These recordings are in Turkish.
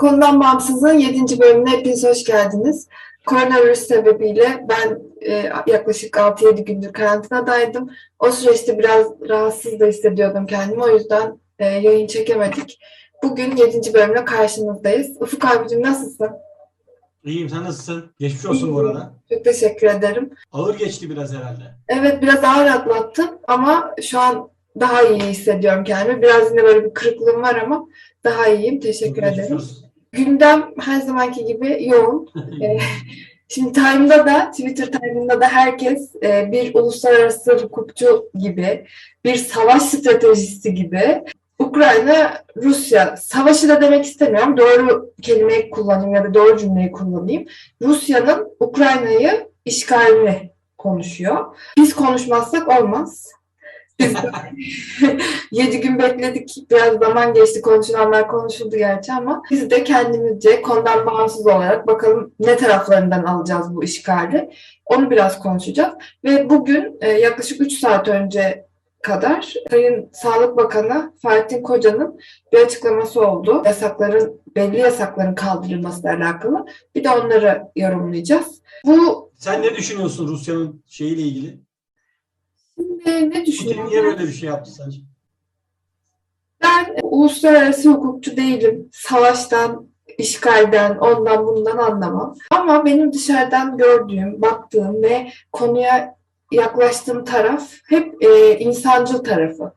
Konudan Bağımsız'ın 7. bölümüne hepiniz hoş geldiniz. Koronavirüs sebebiyle ben e, yaklaşık 6-7 gündür karantinadaydım. O süreçte biraz rahatsız da hissediyordum kendimi. O yüzden e, yayın çekemedik. Bugün 7. bölümle karşınızdayız. Ufuk abicim nasılsın? İyiyim sen nasılsın? Geçmiş olsun bu arada. Çok teşekkür ederim. Ağır geçti biraz herhalde. Evet biraz ağır atlattım ama şu an daha iyi hissediyorum kendimi. Biraz yine böyle bir kırıklığım var ama daha iyiyim. Teşekkür Geçmiş ederim. olsun. Gündem her zamanki gibi yoğun. Ee, Şimdi Time'da da, Twitter Time'ında da herkes e, bir uluslararası hukukçu gibi, bir savaş stratejisi gibi Ukrayna, Rusya, savaşı da demek istemiyorum. Doğru kelimeyi kullanayım ya da doğru cümleyi kullanayım. Rusya'nın Ukrayna'yı işgalini konuşuyor. Biz konuşmazsak olmaz. 7 gün bekledik. Biraz zaman geçti. Konuşulanlar konuşuldu gerçi ama biz de kendimizce konudan bağımsız olarak bakalım ne taraflarından alacağız bu işgali. Onu biraz konuşacağız. Ve bugün e, yaklaşık 3 saat önce kadar Sayın Sağlık Bakanı Fahrettin Koca'nın bir açıklaması oldu. Yasakların, belli yasakların kaldırılmasıyla alakalı. Bir de onları yorumlayacağız. Bu Sen ne düşünüyorsun Rusya'nın şeyiyle ilgili? Şimdi ne Putin düşünüyorum? niye böyle bir şey yaptı sence? Ben uluslararası hukukçu değilim. Savaştan, işgalden, ondan bundan anlamam. Ama benim dışarıdan gördüğüm, baktığım ve konuya yaklaştığım taraf hep e, insancıl tarafı.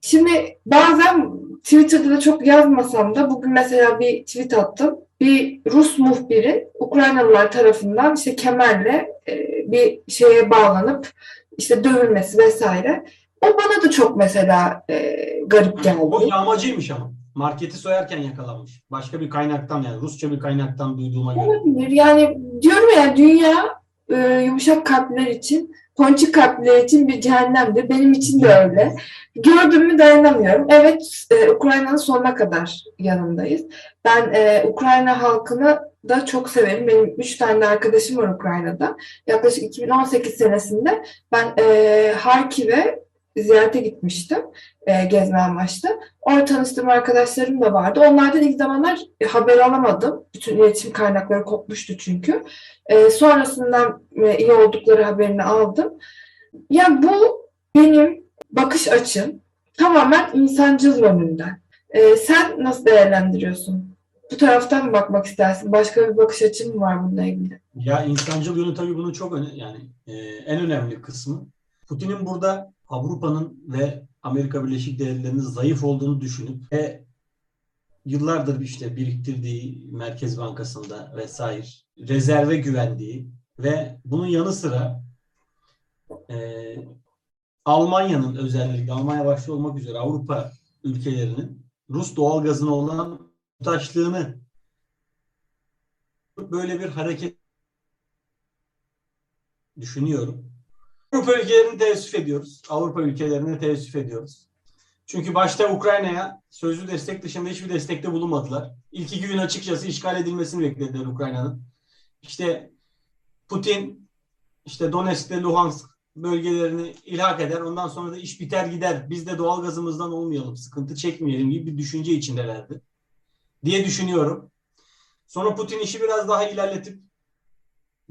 Şimdi bazen Twitter'da da çok yazmasam da bugün mesela bir tweet attım. Bir Rus muhbirin Ukraynalılar tarafından işte kemerle e, bir şeye bağlanıp işte dövülmesi vesaire. O bana da çok mesela e, garip geldi. O yağmacıymış ama. Marketi soyarken yakalanmış. Başka bir kaynaktan yani Rusça bir kaynaktan duyduğuma göre. Olabilir. Yani diyorum ya dünya e, yumuşak kalpler için, ponçik kalpler için bir cehennemdir. Benim için de öyle. Gördüğümü dayanamıyorum. Evet, e, Ukrayna'nın sonuna kadar yanındayız. Ben e, Ukrayna halkını da çok severim. Benim üç tane arkadaşım var Ukrayna'da. Yaklaşık 2018 senesinde ben e, Harkiv'e ziyarete gitmiştim e, gezme amaçlı. Orada tanıştığım arkadaşlarım da vardı. Onlardan ilk zamanlar e, haber alamadım. Bütün iletişim kaynakları kopmuştu çünkü. E, sonrasından e, iyi oldukları haberini aldım. Ya bu benim bakış açım tamamen insancıl yönünden. E, sen nasıl değerlendiriyorsun? Bu taraftan mı bakmak istersin? Başka bir bakış açın mı var bununla ilgili? Ya insancıl yönü tabii bunun çok öne yani e, en önemli kısmı. Putin'in burada Avrupa'nın ve Amerika Birleşik Devletleri'nin zayıf olduğunu düşünüp ve yıllardır işte biriktirdiği Merkez Bankası'nda vesaire rezerve güvendiği ve bunun yanı sıra e, Almanya'nın özellikle Almanya başta olmak üzere Avrupa ülkelerinin Rus doğalgazına olan muhtaçlığını böyle bir hareket düşünüyorum. Avrupa ülkelerini teessüf ediyoruz. Avrupa ülkelerine teessüf ediyoruz. Çünkü başta Ukrayna'ya sözlü destek dışında hiçbir destekte bulunmadılar. İlk iki gün açıkçası işgal edilmesini beklediler Ukrayna'nın. İşte Putin işte Donetsk ve Luhansk bölgelerini ilhak eder. Ondan sonra da iş biter gider. Biz de doğal gazımızdan olmayalım, sıkıntı çekmeyelim gibi bir düşünce içindelerdi. Diye düşünüyorum. Sonra Putin işi biraz daha ilerletip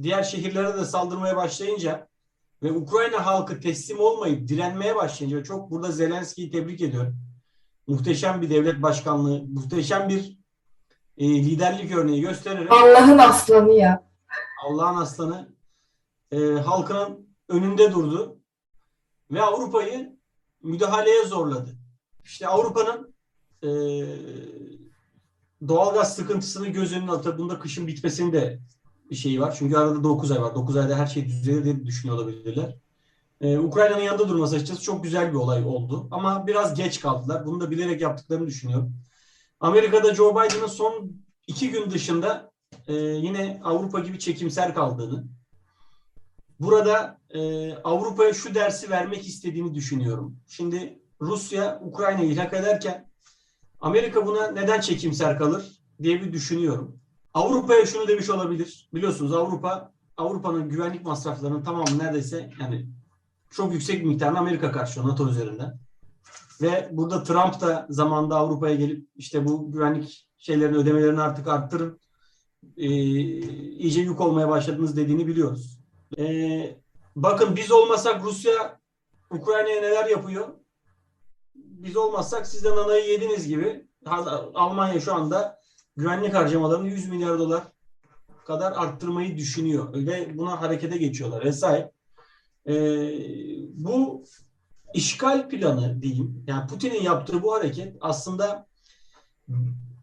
diğer şehirlere de saldırmaya başlayınca ve Ukrayna halkı teslim olmayıp direnmeye başlayınca çok burada Zelenski'yi tebrik ediyorum. Muhteşem bir devlet başkanlığı, muhteşem bir e, liderlik örneği göstererek Allah'ın aslanı ya. Allah'ın aslanı e, halkının önünde durdu ve Avrupa'yı müdahaleye zorladı. İşte Avrupa'nın e, doğalgaz sıkıntısını göz önüne atıp bunda kışın bitmesini de şeyi var. Çünkü arada 9 ay var. 9 ayda her şey düzelir diye düşünüyor olabilirler. Ee, Ukrayna'nın yanında durması açıkçası çok güzel bir olay oldu. Ama biraz geç kaldılar. Bunu da bilerek yaptıklarını düşünüyorum. Amerika'da Joe Biden'ın son iki gün dışında e, yine Avrupa gibi çekimser kaldığını, burada e, Avrupa'ya şu dersi vermek istediğini düşünüyorum. Şimdi Rusya Ukrayna'yı ilhak ederken Amerika buna neden çekimser kalır diye bir düşünüyorum. Avrupa'ya şunu demiş olabilir. Biliyorsunuz Avrupa Avrupa'nın güvenlik masraflarının tamamı neredeyse yani çok yüksek bir miktarını Amerika karşılıyor NATO üzerinden. Ve burada Trump da zamanında Avrupa'ya gelip işte bu güvenlik şeylerin ödemelerini artık arttırın. E, iyice yük olmaya başladınız dediğini biliyoruz. E, bakın biz olmasak Rusya Ukrayna'ya neler yapıyor? Biz olmazsak siz de nanayı yediniz gibi Almanya şu anda güvenlik harcamalarını 100 milyar dolar kadar arttırmayı düşünüyor ve buna harekete geçiyorlar vesaire. E, bu işgal planı diyeyim, yani Putin'in yaptığı bu hareket aslında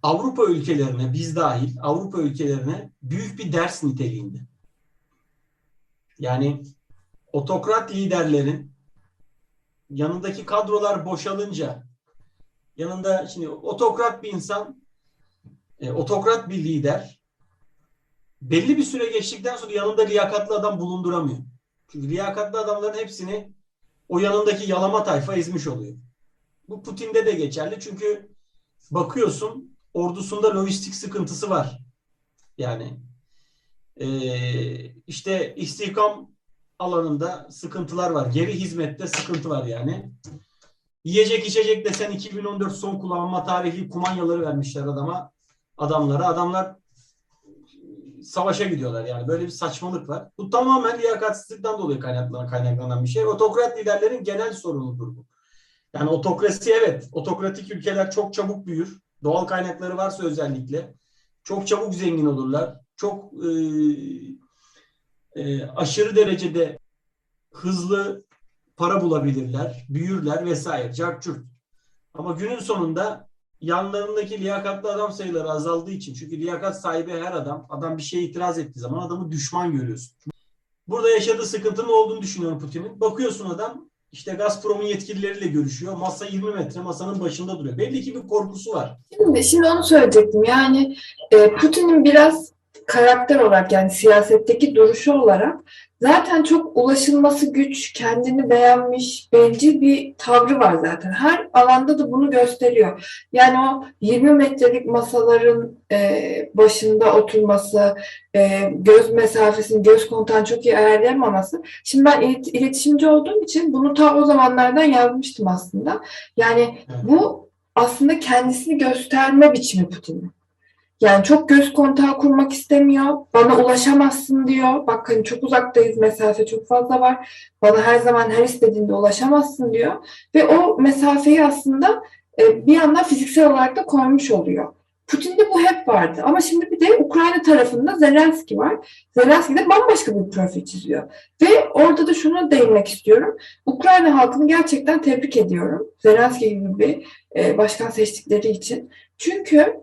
Avrupa ülkelerine, biz dahil Avrupa ülkelerine büyük bir ders niteliğinde. Yani otokrat liderlerin yanındaki kadrolar boşalınca yanında şimdi otokrat bir insan e, otokrat bir lider belli bir süre geçtikten sonra yanında liyakatlı adam bulunduramıyor. Çünkü liyakatlı adamların hepsini o yanındaki yalama tayfa ezmiş oluyor. Bu Putin'de de geçerli çünkü bakıyorsun ordusunda lojistik sıkıntısı var. Yani e, işte istihkam alanında sıkıntılar var. Geri hizmette sıkıntı var yani. Yiyecek içecek desen 2014 son kullanma tarihli kumanyaları vermişler adama adamlara. Adamlar savaşa gidiyorlar yani. Böyle bir saçmalık var. Bu tamamen liyakatsizlikten dolayı kaynaklanan, kaynaklanan bir şey. Otokrat liderlerin genel sorunudur bu. Yani otokrasi evet. Otokratik ülkeler çok çabuk büyür. Doğal kaynakları varsa özellikle. Çok çabuk zengin olurlar. Çok e, e, aşırı derecede hızlı para bulabilirler, büyürler vesaire. Carçurt. Ama günün sonunda yanlarındaki liyakatlı adam sayıları azaldığı için çünkü liyakat sahibi her adam adam bir şeye itiraz ettiği zaman adamı düşman görüyorsun. Burada yaşadığı sıkıntının olduğunu düşünüyorum Putin'in. Bakıyorsun adam işte Gazprom'un yetkilileriyle görüşüyor. Masa 20 metre masanın başında duruyor. Belli ki bir korkusu var. Şimdi, şimdi onu söyleyecektim. Yani e, Putin'in biraz karakter olarak yani siyasetteki duruşu olarak zaten çok ulaşılması güç, kendini beğenmiş, bencil bir tavrı var zaten. Her alanda da bunu gösteriyor. Yani o 20 metrelik masaların e, başında oturması, e, göz mesafesini, göz kontağını çok iyi ayarlayamaması. Şimdi ben ilet- iletişimci olduğum için bunu ta o zamanlardan yazmıştım aslında. Yani bu aslında kendisini gösterme biçimi Putin'in. Yani çok göz kontağı kurmak istemiyor. Bana ulaşamazsın diyor. Bak hani çok uzaktayız, mesafe çok fazla var. Bana her zaman her istediğinde ulaşamazsın diyor. Ve o mesafeyi aslında e, bir yandan fiziksel olarak da koymuş oluyor. Putin'de bu hep vardı. Ama şimdi bir de Ukrayna tarafında Zelenski var. Zelenski de bambaşka bir profil çiziyor. Ve orada da şunu değinmek istiyorum. Ukrayna halkını gerçekten tebrik ediyorum. Zelenski gibi bir e, başkan seçtikleri için. Çünkü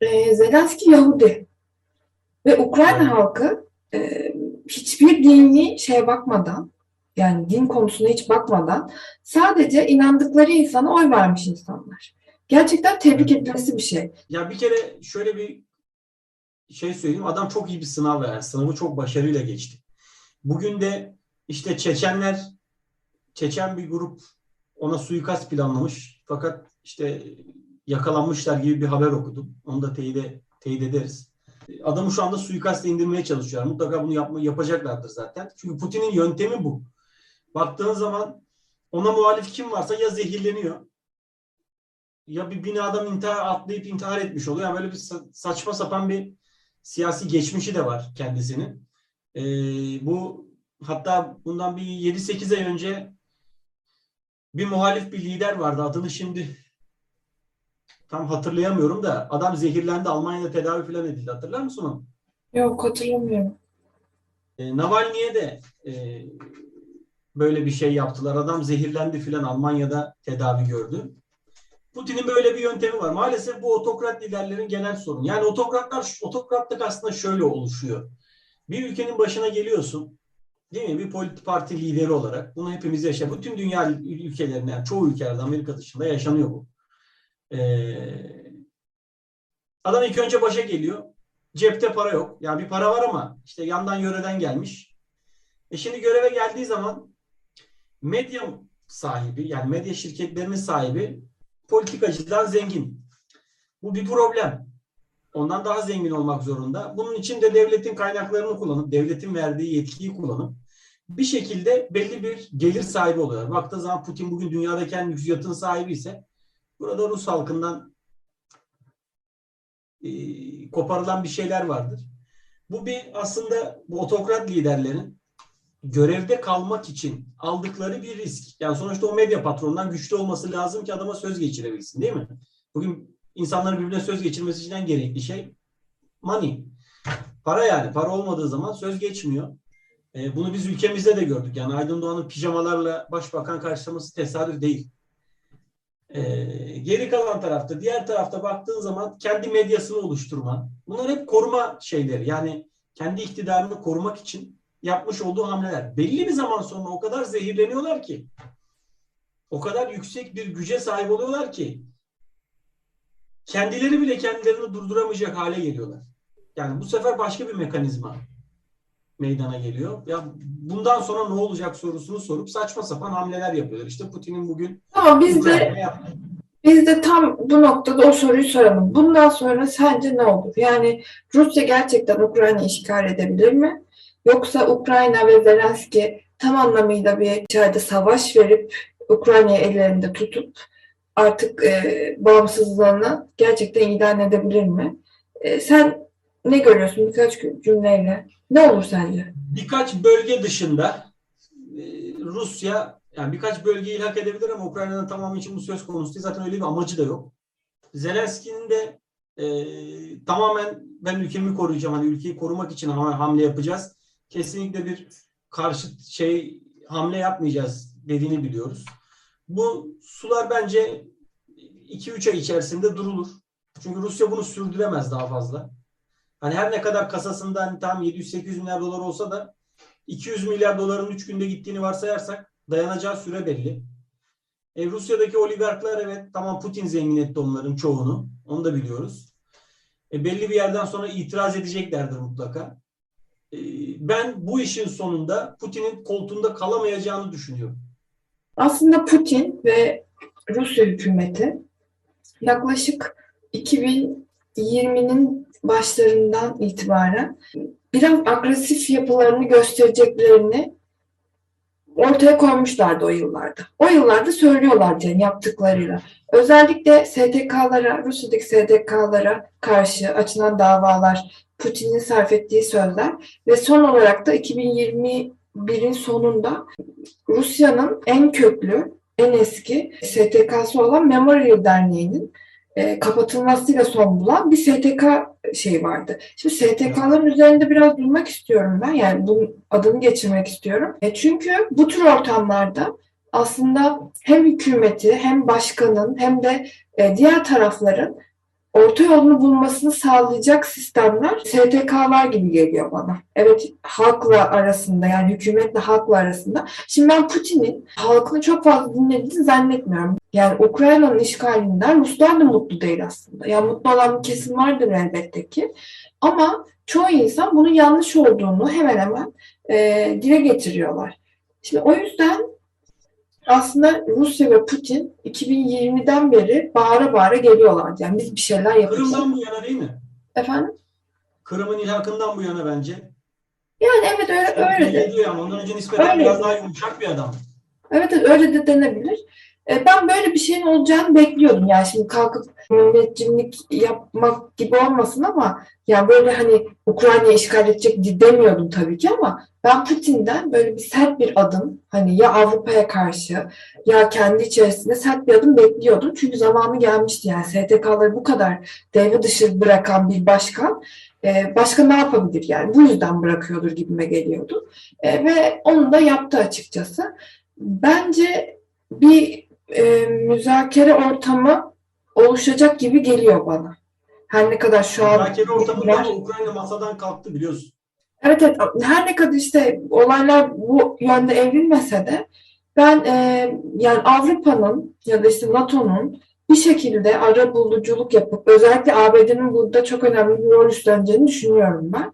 e, Zelenski Yahudi ve Ukrayna halkı e, hiçbir dini şeye bakmadan yani din konusuna hiç bakmadan sadece inandıkları insana oy vermiş insanlar. Gerçekten tebrik Evet. edilmesi bir şey. Ya bir kere şöyle bir şey söyleyeyim. Adam çok iyi bir sınav verdi. Sınavı çok başarıyla geçti. Bugün de işte Çeçenler, Çeçen bir grup ona suikast planlamış. Fakat işte yakalanmışlar gibi bir haber okudum. Onu da teyit, teyit ederiz. Adamı şu anda suikastle indirmeye çalışıyorlar. Mutlaka bunu yapma, yapacaklardır zaten. Çünkü Putin'in yöntemi bu. Baktığın zaman ona muhalif kim varsa ya zehirleniyor ya bir binadan intihar atlayıp intihar etmiş oluyor. Yani böyle bir sa- saçma sapan bir siyasi geçmişi de var kendisinin. Ee, bu hatta bundan bir 7-8 ay önce bir muhalif bir lider vardı. Adını şimdi tam hatırlayamıyorum da adam zehirlendi. Almanya'da tedavi falan edildi. Hatırlar mısın onu? Yok hatırlamıyorum. E, Navalny'e de e, böyle bir şey yaptılar. Adam zehirlendi filan Almanya'da tedavi gördü. Putin'in böyle bir yöntemi var. Maalesef bu otokrat liderlerin genel sorunu. Yani otokratlar, otokratlık aslında şöyle oluşuyor. Bir ülkenin başına geliyorsun. Değil mi? Bir politik parti lideri olarak. Bunu hepimiz yaşıyoruz. Bütün dünya ülkelerinde, yani çoğu ülkelerde Amerika dışında yaşanıyor bu. Ee, adam ilk önce başa geliyor. Cepte para yok. Yani bir para var ama işte yandan yöreden gelmiş. E şimdi göreve geldiği zaman medya sahibi yani medya şirketlerinin sahibi politikacıdan zengin. Bu bir problem. Ondan daha zengin olmak zorunda. Bunun için de devletin kaynaklarını kullanıp, devletin verdiği yetkiyi kullanıp bir şekilde belli bir gelir sahibi oluyorlar. Baktığı zaman Putin bugün dünyadaki en lüks yatın sahibi ise burada Rus halkından e, koparılan bir şeyler vardır. Bu bir aslında bu otokrat liderlerin görevde kalmak için aldıkları bir risk. Yani sonuçta o medya patronundan güçlü olması lazım ki adama söz geçirebilsin değil mi? Bugün insanların birbirine söz geçirmesi için en gerekli şey money. Para yani. Para olmadığı zaman söz geçmiyor. E, bunu biz ülkemizde de gördük. Yani Aydın Doğan'ın pijamalarla başbakan karşılaması tesadüf değil. E, geri kalan tarafta, diğer tarafta baktığın zaman kendi medyasını oluşturma. Bunlar hep koruma şeyleri. Yani kendi iktidarını korumak için yapmış olduğu hamleler. Belli bir zaman sonra o kadar zehirleniyorlar ki, o kadar yüksek bir güce sahip oluyorlar ki, kendileri bile kendilerini durduramayacak hale geliyorlar. Yani bu sefer başka bir mekanizma meydana geliyor. Ya bundan sonra ne olacak sorusunu sorup saçma sapan hamleler yapıyorlar. İşte Putin'in bugün Ama biz de Biz de tam bu noktada o soruyu soralım. Bundan sonra sence ne olur? Yani Rusya gerçekten Ukrayna işgal edebilir mi? Yoksa Ukrayna ve Zelenski tam anlamıyla bir içeride savaş verip Ukrayna'yı ellerinde tutup artık e, bağımsızlığını gerçekten ilan edebilir mi? E, sen ne görüyorsun birkaç cümleyle? Ne olur sence? birkaç bölge dışında e, Rusya yani birkaç bölgeyi hak edebilir ama Ukrayna'nın tamamı için bu söz konusu değil. Zaten öyle bir amacı da yok. Zelenski'nin de e, tamamen ben ülkemi koruyacağım. Hani ülkeyi korumak için ham- hamle yapacağız. Kesinlikle bir karşıt şey hamle yapmayacağız dediğini biliyoruz. Bu sular bence 2-3 ay içerisinde durulur. Çünkü Rusya bunu sürdüremez daha fazla. Hani her ne kadar kasasında hani tam 700-800 milyar dolar olsa da 200 milyar doların 3 günde gittiğini varsayarsak dayanacağı süre belli. E, Rusya'daki oligarklar evet tamam Putin zengin etti onların çoğunu. Onu da biliyoruz. E, belli bir yerden sonra itiraz edeceklerdir mutlaka. E, ben bu işin sonunda Putin'in koltuğunda kalamayacağını düşünüyorum. Aslında Putin ve Rusya hükümeti yaklaşık 2020'nin başlarından itibaren biraz agresif yapılarını göstereceklerini ortaya koymuşlardı o yıllarda. O yıllarda söylüyorlardı yani yaptıklarıyla. Özellikle STK'lara, Rusya'daki STK'lara karşı açılan davalar, Putin'in sarf ettiği sözler ve son olarak da 2021'in sonunda Rusya'nın en köklü, en eski STK'sı olan Memorial Derneği'nin e, kapatılmasıyla son bulan bir STK şey vardı. Şimdi STK'ların üzerinde biraz durmak istiyorum ben. Yani bunun adını geçirmek istiyorum. E, çünkü bu tür ortamlarda aslında hem hükümeti hem başkanın hem de e, diğer tarafların orta yolunu bulmasını sağlayacak sistemler STK'lar gibi geliyor bana. Evet halkla arasında yani hükümetle halkla arasında. Şimdi ben Putin'in halkını çok fazla dinlediğini zannetmiyorum. Yani Ukrayna'nın işgalinden Ruslar da mutlu değil aslında. Yani mutlu olan bir kesim vardır elbette ki. Ama çoğu insan bunun yanlış olduğunu hemen hemen e, dile getiriyorlar. Şimdi o yüzden aslında Rusya ve Putin 2020'den beri bağıra bağıra geliyorlar. Yani biz bir şeyler yapacağız. Kırım'dan bu yana değil mi? Efendim? Kırım'ın ilhakından bu yana bence. Yani evet öyle, öyle de. Ama ondan önce nispeten Öyle. biraz daha yumuşak bir adam. Evet, evet öyle de denebilir. E, Ben böyle bir şeyin olacağını bekliyordum. Yani şimdi kalkıp müneccimlik yapmak gibi olmasın ama yani böyle hani Ukrayna'yı işgal edecek demiyordum tabii ki ama ben Putin'den böyle bir sert bir adım hani ya Avrupa'ya karşı ya kendi içerisinde sert bir adım bekliyordum. Çünkü zamanı gelmişti yani STK'ları bu kadar devre dışı bırakan bir başkan e, başka ne yapabilir yani bu yüzden bırakıyordur gibime geliyordu. E, ve onu da yaptı açıkçası. Bence bir e, müzakere ortamı oluşacak gibi geliyor bana. Her ne kadar şu an Müzakere ortamında ama Ukrayna masadan kalktı biliyorsun. Evet evet her ne kadar işte olaylar bu yönde evrilmese de ben e, yani Avrupa'nın ya da işte NATO'nun bir şekilde ara buluculuk yapıp özellikle ABD'nin burada çok önemli bir rol üstleneceğini düşünüyorum ben.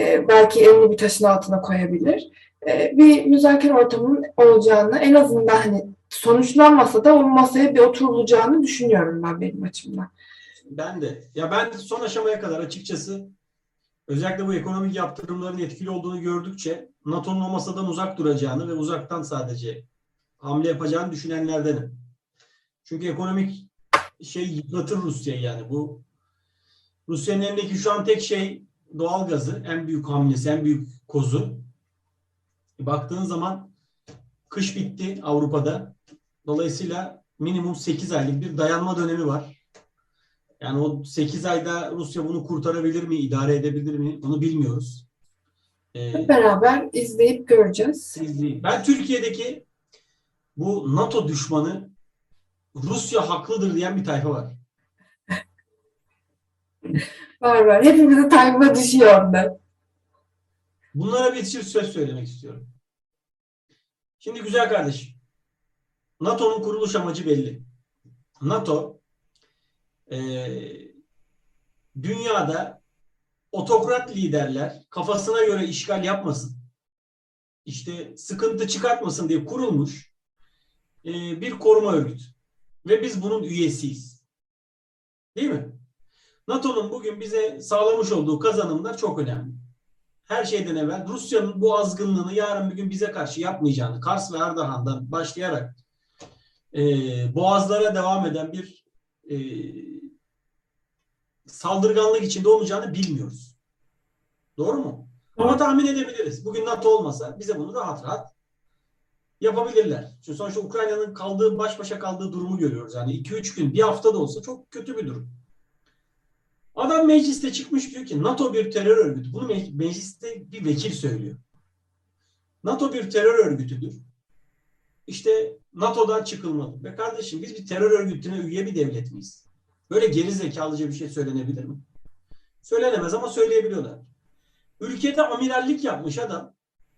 E, belki elini bir taşın altına koyabilir. E, bir müzakere ortamının olacağını en azından hani sonuçlanmasa da o masaya bir oturulacağını düşünüyorum ben benim açımdan. Ben de. Ya ben son aşamaya kadar açıkçası özellikle bu ekonomik yaptırımların etkili olduğunu gördükçe NATO'nun o masadan uzak duracağını ve uzaktan sadece hamle yapacağını düşünenlerdenim. Çünkü ekonomik şey yıpratır Rusya'yı yani bu Rusya'nın elindeki şu an tek şey doğal gazı. En büyük hamlesi, en büyük kozu. Baktığın zaman kış bitti Avrupa'da. Dolayısıyla minimum 8 aylık bir dayanma dönemi var. Yani o 8 ayda Rusya bunu kurtarabilir mi, idare edebilir mi onu bilmiyoruz. Ee, Hep beraber izleyip göreceğiz. izleyeyim. Ben Türkiye'deki bu NATO düşmanı Rusya haklıdır diyen bir tayfa var. Var var. Hepimize takma düşüyor onda. Bunlara bir söz söylemek istiyorum. Şimdi güzel kardeşim. NATO'nun kuruluş amacı belli. NATO eee, dünyada otokrat liderler kafasına göre işgal yapmasın. işte sıkıntı çıkartmasın diye kurulmuş eee, bir koruma örgütü. Ve biz bunun üyesiyiz. Değil mi? NATO'nun bugün bize sağlamış olduğu kazanımlar çok önemli her şeyden evvel Rusya'nın bu azgınlığını yarın bir gün bize karşı yapmayacağını, Kars ve Ardahan'dan başlayarak e, boğazlara devam eden bir e, saldırganlık içinde olmayacağını bilmiyoruz. Doğru mu? Ama tahmin edebiliriz. Bugün NATO olmasa bize bunu rahat rahat yapabilirler. Çünkü sonuçta Ukrayna'nın kaldığı, baş başa kaldığı durumu görüyoruz. Yani 2-3 gün, bir hafta da olsa çok kötü bir durum. Adam mecliste çıkmış diyor ki NATO bir terör örgütü. Bunu me- mecliste bir vekil söylüyor. NATO bir terör örgütüdür. İşte NATO'dan çıkılmalı. Ve kardeşim biz bir terör örgütüne üye bir devlet miyiz? Böyle geri zekalıca bir şey söylenebilir mi? Söylenemez ama söyleyebiliyorlar. Ülkede amirallik yapmış adam.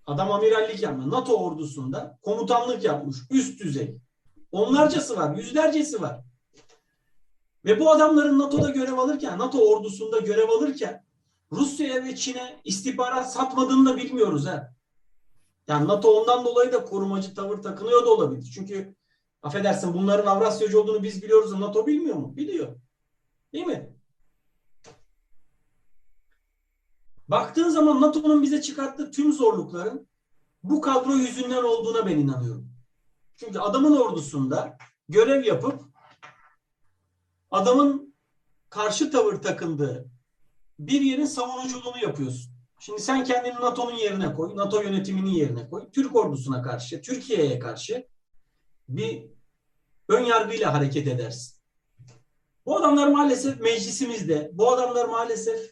Adam amirallik yapmış. NATO ordusunda komutanlık yapmış. Üst düzey. Onlarcası var. Yüzlercesi var. Ve bu adamların NATO'da görev alırken, NATO ordusunda görev alırken Rusya'ya ve Çin'e istihbarat satmadığını da bilmiyoruz ha. Yani NATO ondan dolayı da korumacı tavır takınıyor da olabilir. Çünkü affedersin bunların Avrasyacı olduğunu biz biliyoruz da NATO bilmiyor mu? Biliyor. Değil mi? Baktığın zaman NATO'nun bize çıkarttığı tüm zorlukların bu kadro yüzünden olduğuna ben inanıyorum. Çünkü adamın ordusunda görev yapıp adamın karşı tavır takındığı bir yerin savunuculuğunu yapıyorsun. Şimdi sen kendini NATO'nun yerine koy, NATO yönetiminin yerine koy. Türk ordusuna karşı, Türkiye'ye karşı bir ön yargıyla hareket edersin. Bu adamlar maalesef meclisimizde, bu adamlar maalesef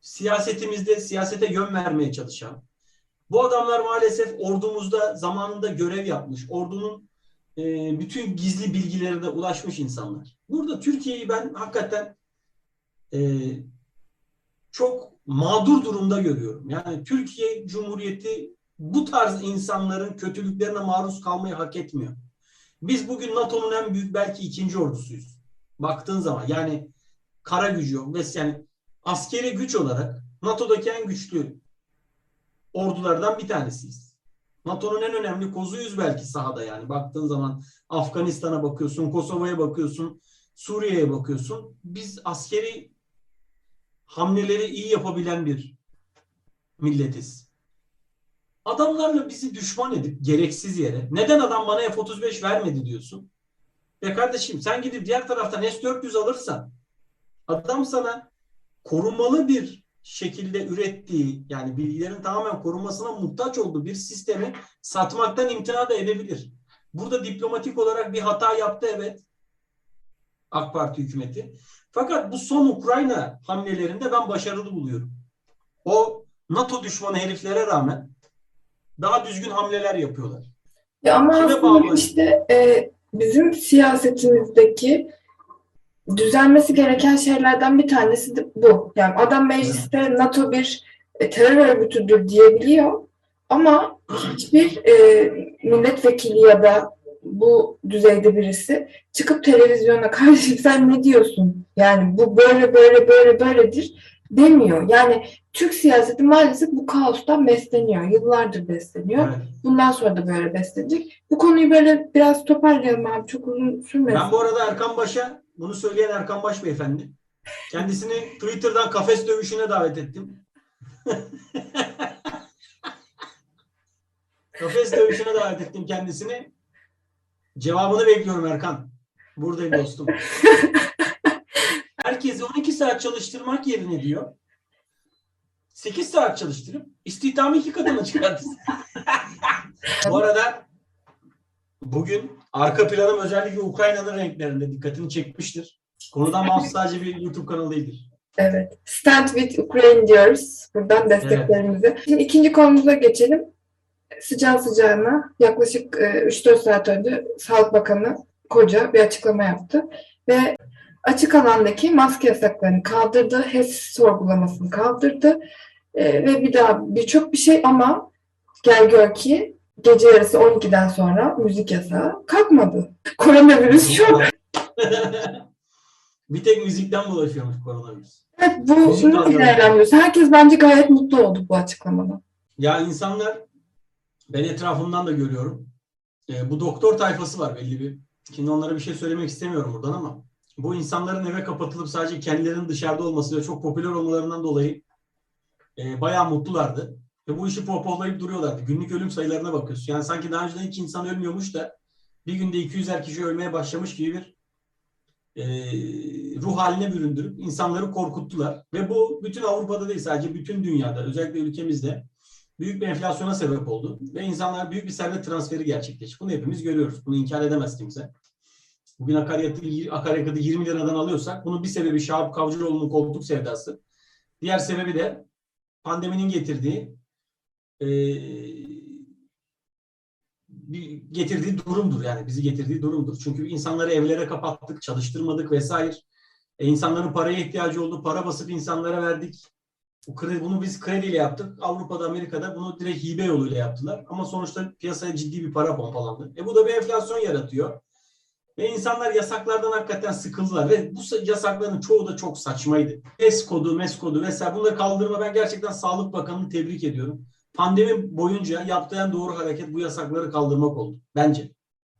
siyasetimizde siyasete yön vermeye çalışan, bu adamlar maalesef ordumuzda zamanında görev yapmış, ordunun e, bütün gizli bilgilerine ulaşmış insanlar. Burada Türkiye'yi ben hakikaten e, çok mağdur durumda görüyorum. Yani Türkiye Cumhuriyeti bu tarz insanların kötülüklerine maruz kalmayı hak etmiyor. Biz bugün NATO'nun en büyük belki ikinci ordusuyuz. Baktığın zaman yani kara gücü yok. Ve yani askeri güç olarak NATO'daki en güçlü ordulardan bir tanesiyiz. NATO'nun en önemli kozuyuz belki sahada yani. Baktığın zaman Afganistan'a bakıyorsun, Kosova'ya bakıyorsun, Suriye'ye bakıyorsun. Biz askeri hamleleri iyi yapabilen bir milletiz. Adamlarla bizi düşman edip gereksiz yere neden adam bana F-35 vermedi diyorsun? Ya kardeşim sen gidip diğer taraftan S-400 alırsan adam sana korumalı bir şekilde ürettiği yani bilgilerin tamamen korunmasına muhtaç olduğu bir sistemi satmaktan imtina da edebilir. Burada diplomatik olarak bir hata yaptı evet AK Parti hükümeti. Fakat bu son Ukrayna hamlelerinde ben başarılı buluyorum. O NATO düşmanı heriflere rağmen daha düzgün hamleler yapıyorlar. Ya ama Kime aslında bağlı? işte e, bizim siyasetimizdeki düzelmesi gereken şeylerden bir tanesi de bu. Yani adam mecliste NATO bir e, terör örgütüdür diyebiliyor ama hiçbir e, milletvekili ya da bu düzeyde birisi çıkıp televizyona karşı sen ne diyorsun? Yani bu böyle böyle böyle böyledir demiyor. Yani Türk siyaseti maalesef bu kaostan besleniyor. Yıllardır besleniyor. Evet. Bundan sonra da böyle beslenecek. Bu konuyu böyle biraz toparlayalım abi. Çok uzun sürmesin. Ben bu arada Erkan Baş'a bunu söyleyen Erkan Baş beyefendi. Kendisini Twitter'dan kafes dövüşüne davet ettim. kafes dövüşüne davet ettim kendisini. Cevabını bekliyorum Erkan. Buradayım dostum. Herkes herkesi 12 saat çalıştırmak yerine diyor 8 saat çalıştırıp istihdamı iki katına çıkartırsın. Bu arada bugün arka planım özellikle Ukrayna'nın renklerinde dikkatini çekmiştir. Konudan bağımsız sadece bir YouTube kanalı değildir. Evet. Stand with Ukraine diyoruz. Buradan desteklerimizi. Şimdi ikinci konumuza geçelim. Sıcağı sıcağına yaklaşık e, 3-4 saat önce Sağlık Bakanı koca bir açıklama yaptı. Ve açık alandaki maske yasaklarını kaldırdı. HES sorgulamasını kaldırdı. E, ve bir daha birçok bir şey ama gel gör ki gece yarısı 12'den sonra müzik yasağı kalkmadı. Koronavirüs çok. bir tek müzikten bulaşıyormuş koronavirüs. Evet, bu anlamında. değerlendiriyorsun? Herkes bence gayet mutlu oldu bu açıklamadan. Ya insanlar ben etrafımdan da görüyorum. E, bu doktor tayfası var belli bir. Şimdi onlara bir şey söylemek istemiyorum buradan ama bu insanların eve kapatılıp sadece kendilerinin dışarıda olması ve çok popüler olmalarından dolayı e, bayağı mutlulardı. Ve bu işi pohpohlayıp duruyorlardı. Günlük ölüm sayılarına bakıyorsun. Yani sanki daha önceden hiç insan ölmüyormuş da bir günde 200'er kişi ölmeye başlamış gibi bir e, ruh haline büründürüp insanları korkuttular. Ve bu bütün Avrupa'da değil sadece bütün dünyada özellikle ülkemizde büyük bir enflasyona sebep oldu. Ve insanlar büyük bir servet transferi gerçekleşti. Bunu hepimiz görüyoruz. Bunu inkar edemez kimse. Bugün akaryakıtı, akaryakıtı 20 liradan alıyorsak bunun bir sebebi Şahap Kavcıoğlu'nun koltuk sevdası. Diğer sebebi de pandeminin getirdiği e, getirdiği durumdur yani bizi getirdiği durumdur. Çünkü insanları evlere kapattık, çalıştırmadık vesaire. E, insanların paraya ihtiyacı oldu, para basıp insanlara verdik. Bu kredi, bunu biz krediyle yaptık. Avrupa'da, Amerika'da bunu direkt hibe yoluyla yaptılar. Ama sonuçta piyasaya ciddi bir para pompalandı. E bu da bir enflasyon yaratıyor. Ve insanlar yasaklardan hakikaten sıkıldılar. Ve bu yasakların çoğu da çok saçmaydı. ES kodu, MES kodu vesaire bunları kaldırma ben gerçekten Sağlık Bakanı'nı tebrik ediyorum. Pandemi boyunca yaptığı en doğru hareket bu yasakları kaldırmak oldu. Bence.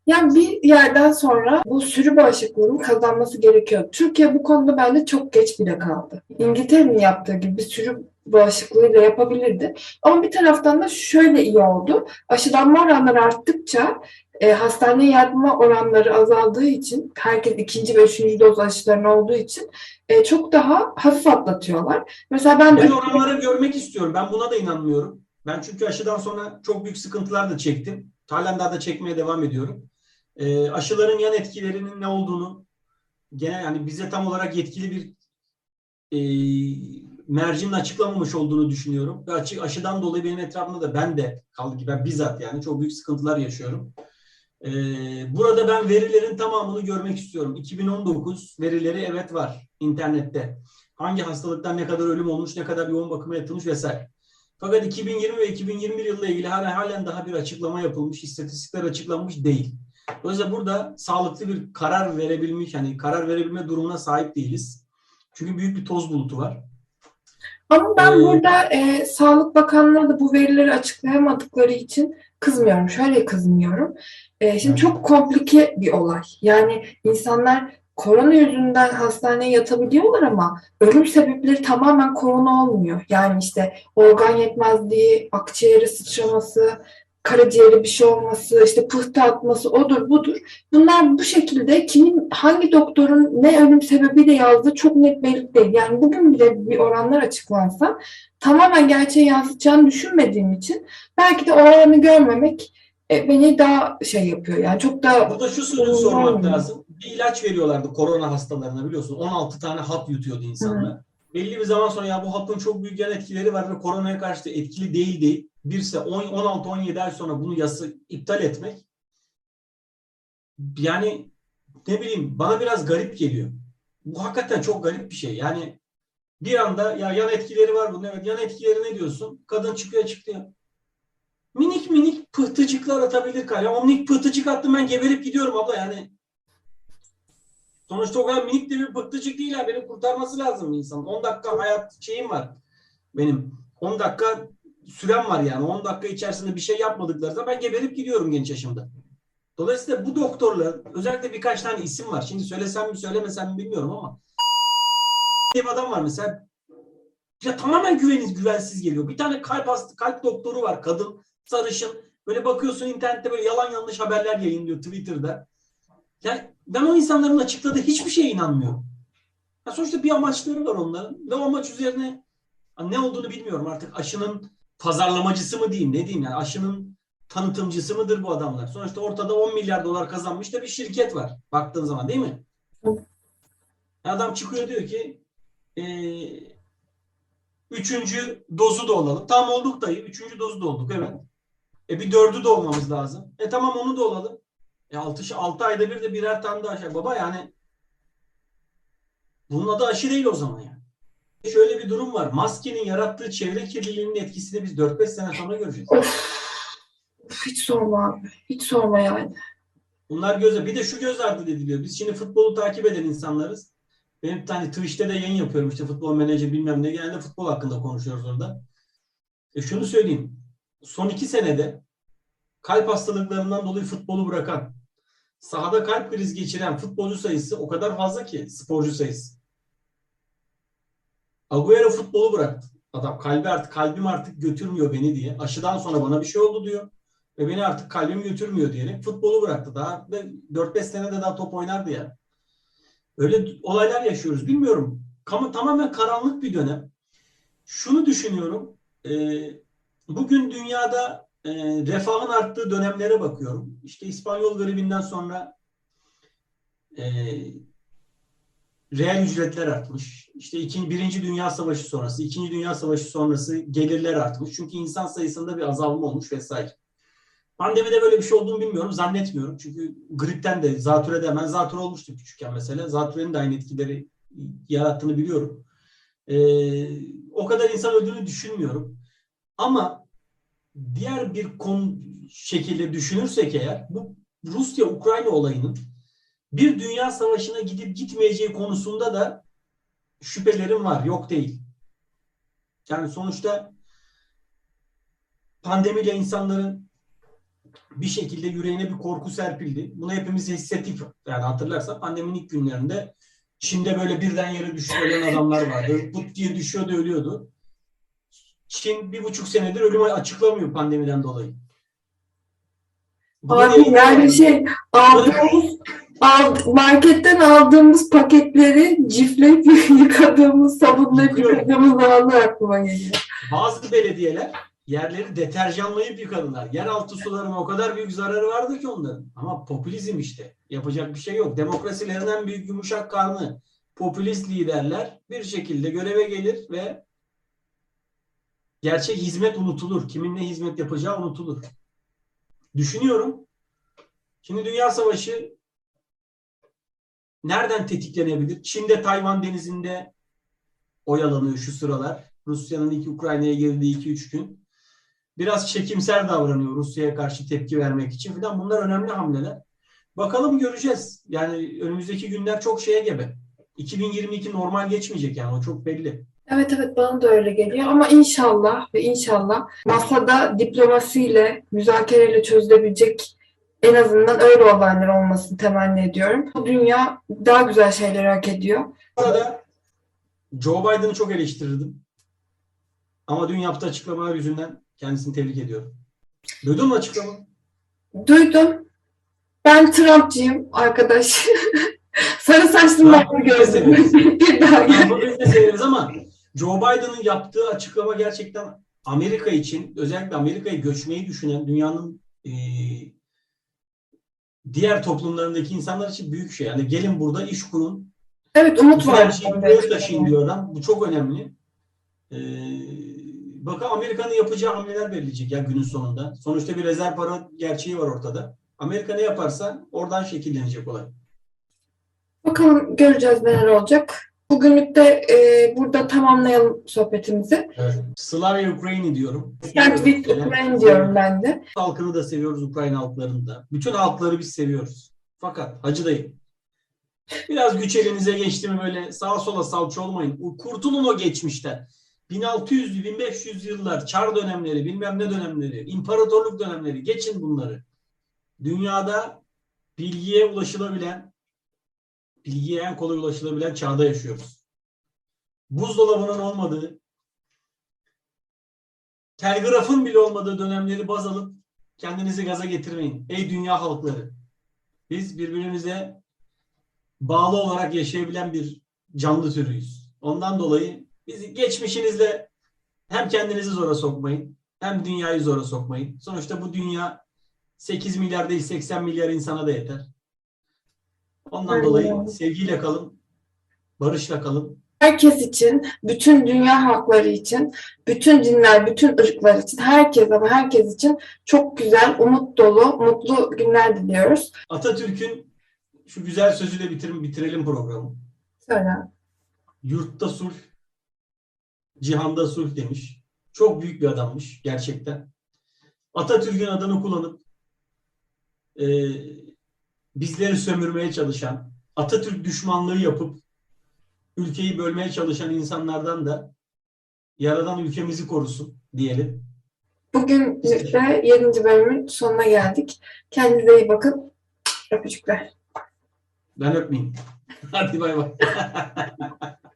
Yani bir yerden sonra bu sürü bağışıklığının kazanması gerekiyor. Türkiye bu konuda bence çok geç bile kaldı. İngiltere'nin yaptığı gibi bir sürü bağışıklığıyla yapabilirdi. Ama bir taraftan da şöyle iyi oldu. Aşılanma oranları arttıkça e, hastaneye yatma oranları azaldığı için herkes ikinci ve üçüncü doz aşılarını olduğu için e, çok daha hafif atlatıyorlar. Mesela ben, Ben oranları görmek istiyorum. Ben buna da inanmıyorum. Ben çünkü aşıdan sonra çok büyük sıkıntılar da çektim. Halen daha da çekmeye devam ediyorum. E, aşıların yan etkilerinin ne olduğunu gene yani bize tam olarak yetkili bir e, mercinin açıklamamış olduğunu düşünüyorum. Ve açı, aşıdan dolayı benim etrafımda da ben de kaldı ki ben bizzat yani çok büyük sıkıntılar yaşıyorum. E, burada ben verilerin tamamını görmek istiyorum. 2019 verileri evet var internette. Hangi hastalıktan ne kadar ölüm olmuş, ne kadar yoğun bakıma yatılmış vesaire. Fakat 2020 ve 2021 yılla ilgili halen daha bir açıklama yapılmış, istatistikler açıklanmış değil. Dolayısıyla burada sağlıklı bir karar verebilmiş, hani karar verebilme durumuna sahip değiliz. Çünkü büyük bir toz bulutu var. Ama ben Ee, burada e, Sağlık Bakanlığı da bu verileri açıklayamadıkları için kızmıyorum. Şöyle kızmıyorum. E, şimdi Evet. çok komplike bir olay. Yani insanlar korona yüzünden hastaneye yatabiliyorlar ama ölüm sebepleri tamamen korona olmuyor. Yani işte organ yetmezliği, akciğeri sıçraması, karaciğeri bir şey olması, işte pıhtı atması odur budur. Bunlar bu şekilde kimin hangi doktorun ne ölüm sebebiyle yazdığı çok net belli değil. Yani bugün bile bir oranlar açıklansa tamamen gerçeği yansıtacağını düşünmediğim için belki de oranı görmemek e, beni daha şey yapıyor. Yani çok da Burada şu soruyu sormak Olmuyor. lazım. Bir ilaç veriyorlardı korona hastalarına biliyorsun. 16 tane hap yutuyordu insanlar. Belli bir zaman sonra ya bu hapın çok büyük yan etkileri var ve koronaya karşı da etkili değil değil. Birse 16-17 ay sonra bunu yasa iptal etmek yani ne bileyim bana biraz garip geliyor. Bu hakikaten çok garip bir şey. Yani bir anda ya yan etkileri var bunun. Evet yan etkileri ne diyorsun? Kadın çıkıyor açıklıyor. Minik minik pıhtıcıklar atabilir kalem. O minik pıhtıcık attım ben geberip gidiyorum abla yani. Sonuçta o kadar minik de bir pıhtıcık değil ya. Beni kurtarması lazım insan. 10 dakika hayat şeyim var benim. 10 dakika sürem var yani. 10 dakika içerisinde bir şey yapmadıklarında ben geberip gidiyorum genç yaşımda. Dolayısıyla bu doktorlar özellikle birkaç tane isim var. Şimdi söylesem mi söylemesem mi bilmiyorum ama diye bir adam var mesela ya tamamen güveniz güvensiz geliyor. Bir tane kalp hastı, kalp doktoru var kadın sarışın. Böyle bakıyorsun internette böyle yalan yanlış haberler yayınlıyor Twitter'da. Yani ben o insanların açıkladığı hiçbir şeye inanmıyorum. Ya sonuçta bir amaçları var onların ve o amaç üzerine ne olduğunu bilmiyorum artık aşının pazarlamacısı mı diyeyim ne diyeyim yani aşının tanıtımcısı mıdır bu adamlar? Sonuçta ortada 10 milyar dolar kazanmış da bir şirket var baktığın zaman değil mi? Adam çıkıyor diyor ki eee üçüncü dozu da olalım. Tam olduk dayı. Üçüncü dozu da olduk evet. E bir dördü de olmamız lazım. E tamam onu da olalım. E altı, altı ayda bir de birer tane daha aşı. Baba yani bunun adı aşı değil o zaman yani. Şöyle bir durum var. Maskenin yarattığı çevre kirliliğinin etkisini biz 4-5 sene sonra göreceğiz. Of. Of, Hiç sorma abi. Hiç sorma yani. Bunlar göze bir de şu göz ardı ediliyor. Biz şimdi futbolu takip eden insanlarız. Benim tane Twitch'te de yayın yapıyorum işte futbol menajer bilmem ne. Genelde futbol hakkında konuşuyoruz orada. E şunu söyleyeyim. Son iki senede kalp hastalıklarından dolayı futbolu bırakan, sahada kalp krizi geçiren futbolcu sayısı o kadar fazla ki sporcu sayısı. Agüero futbolu bıraktı. Adam kalbi artık kalbim artık götürmüyor beni diye. Aşıdan sonra bana bir şey oldu diyor. Ve beni artık kalbim götürmüyor diyerek futbolu bıraktı. Daha ve 4-5 senede daha top oynardı ya. Öyle olaylar yaşıyoruz. Bilmiyorum. Kam- tamamen karanlık bir dönem. Şunu düşünüyorum. e, bugün dünyada e, refahın arttığı dönemlere bakıyorum. İşte İspanyol gribinden sonra e, reel ücretler artmış. İşte ikinci, birinci Dünya Savaşı sonrası, ikinci Dünya Savaşı sonrası gelirler artmış. Çünkü insan sayısında bir azalma olmuş vesaire. Pandemide böyle bir şey olduğunu bilmiyorum. Zannetmiyorum. Çünkü gripten de, zatürreden, ben zatürre olmuştum küçükken mesela. Zatürrenin de aynı etkileri yarattığını biliyorum. Ee, o kadar insan öldüğünü düşünmüyorum. Ama diğer bir konu şekilde düşünürsek eğer bu Rusya-Ukrayna olayının bir dünya savaşına gidip gitmeyeceği konusunda da şüphelerim var. Yok değil. Yani sonuçta pandemiyle insanların bir şekilde yüreğine bir korku serpildi. Bunu hepimiz hissettik. Yani hatırlarsan pandeminin ilk günlerinde Çin'de böyle birden yere ölen adamlar vardı. Put diye düşüyordu ölüyordu. Çin bir buçuk senedir ölümü açıklamıyor pandemiden dolayı. Abi yani şey aldığımız ald, marketten aldığımız paketleri cifleyip yıkadığımız, Yıkıyor. yıkadığımız anlar aklıma geliyor. Bazı belediyeler yerleri deterjanlayıp yıkadılar. Yeraltı sularına o kadar büyük zararı vardı ki onların. Ama popülizm işte. Yapacak bir şey yok. Demokrasilerin en büyük yumuşak karnı popülist liderler bir şekilde göreve gelir ve gerçek hizmet unutulur. Kimin ne hizmet yapacağı unutulur. Düşünüyorum. Şimdi Dünya Savaşı nereden tetiklenebilir? Çin'de Tayvan denizinde oyalanıyor şu sıralar. Rusya'nın ilk Ukrayna'ya girdiği 2-3 gün. Biraz çekimser davranıyor Rusya'ya karşı tepki vermek için falan. Bunlar önemli hamleler. Bakalım göreceğiz. Yani önümüzdeki günler çok şeye gebe. 2022 normal geçmeyecek yani o çok belli. Evet evet bana da öyle geliyor ama inşallah ve inşallah masada diplomasiyle, müzakereyle çözülebilecek en azından öyle olaylar olmasını temenni ediyorum. Bu dünya daha güzel şeyler hak ediyor. Bu arada Joe Biden'ı çok eleştirirdim. Ama dün yaptığı açıklamalar yüzünden kendisini tebrik ediyorum. Duydun mu açıklamayı? Duydum. Ben Trumpçıyım arkadaş. Sarı saçlı mavi gözlü. Bir daha gel. Yani biz de severiz ama Joe Biden'ın yaptığı açıklama gerçekten Amerika için özellikle Amerika'ya göçmeyi düşünen dünyanın e, diğer toplumlarındaki insanlar için büyük şey. Yani gelin burada iş kurun. Evet umut var. her şeyi buraya taşıyın diyor adam. Bu çok önemli. E, bakalım Amerika'nın yapacağı hamleler belirleyecek ya günün sonunda. Sonuçta bir rezerv para gerçeği var ortada. Amerika ne yaparsa oradan şekillenecek olay. Bakalım göreceğiz neler olacak. Bugünlük de e, burada tamamlayalım sohbetimizi. Evet. Slavia Ukraini diyorum. Stand with Ukraine diyorum ben de. halkını da seviyoruz Ukrayna halklarını da. Bütün halkları biz seviyoruz. Fakat Hacı dayı biraz güç elinize geçti mi böyle sağa sola salça olmayın. Kurtulun o geçmişten. 1600'lü 1500 yıllar çar dönemleri bilmem ne dönemleri imparatorluk dönemleri geçin bunları. Dünyada bilgiye ulaşılabilen bilgiye en kolay ulaşılabilen çağda yaşıyoruz. Buzdolabının olmadığı telgrafın bile olmadığı dönemleri baz alıp kendinizi gaza getirmeyin. Ey dünya halkları. Biz birbirimize bağlı olarak yaşayabilen bir canlı türüyüz. Ondan dolayı bizi geçmişinizle hem kendinizi zora sokmayın hem dünyayı zora sokmayın. Sonuçta bu dünya 8 milyar değil 80 milyar insana da yeter. Ondan Aynen. dolayı sevgiyle kalın, barışla kalın. Herkes için, bütün dünya halkları için, bütün dinler, bütün ırklar için, herkes ama herkes için çok güzel, umut dolu, mutlu günler diliyoruz. Atatürk'ün şu güzel sözüyle bitirin, bitirelim programı. Söyle. Yurtta sulh, cihanda sulh demiş. Çok büyük bir adammış gerçekten. Atatürk'ün adını kullanıp e, bizleri sömürmeye çalışan, Atatürk düşmanlığı yapıp ülkeyi bölmeye çalışan insanlardan da yaradan ülkemizi korusun diyelim. Bugün de 7. bölümün sonuna geldik. Kendinize iyi bakın. Öpücükler. Ben öpmeyeyim. Hadi bay bay.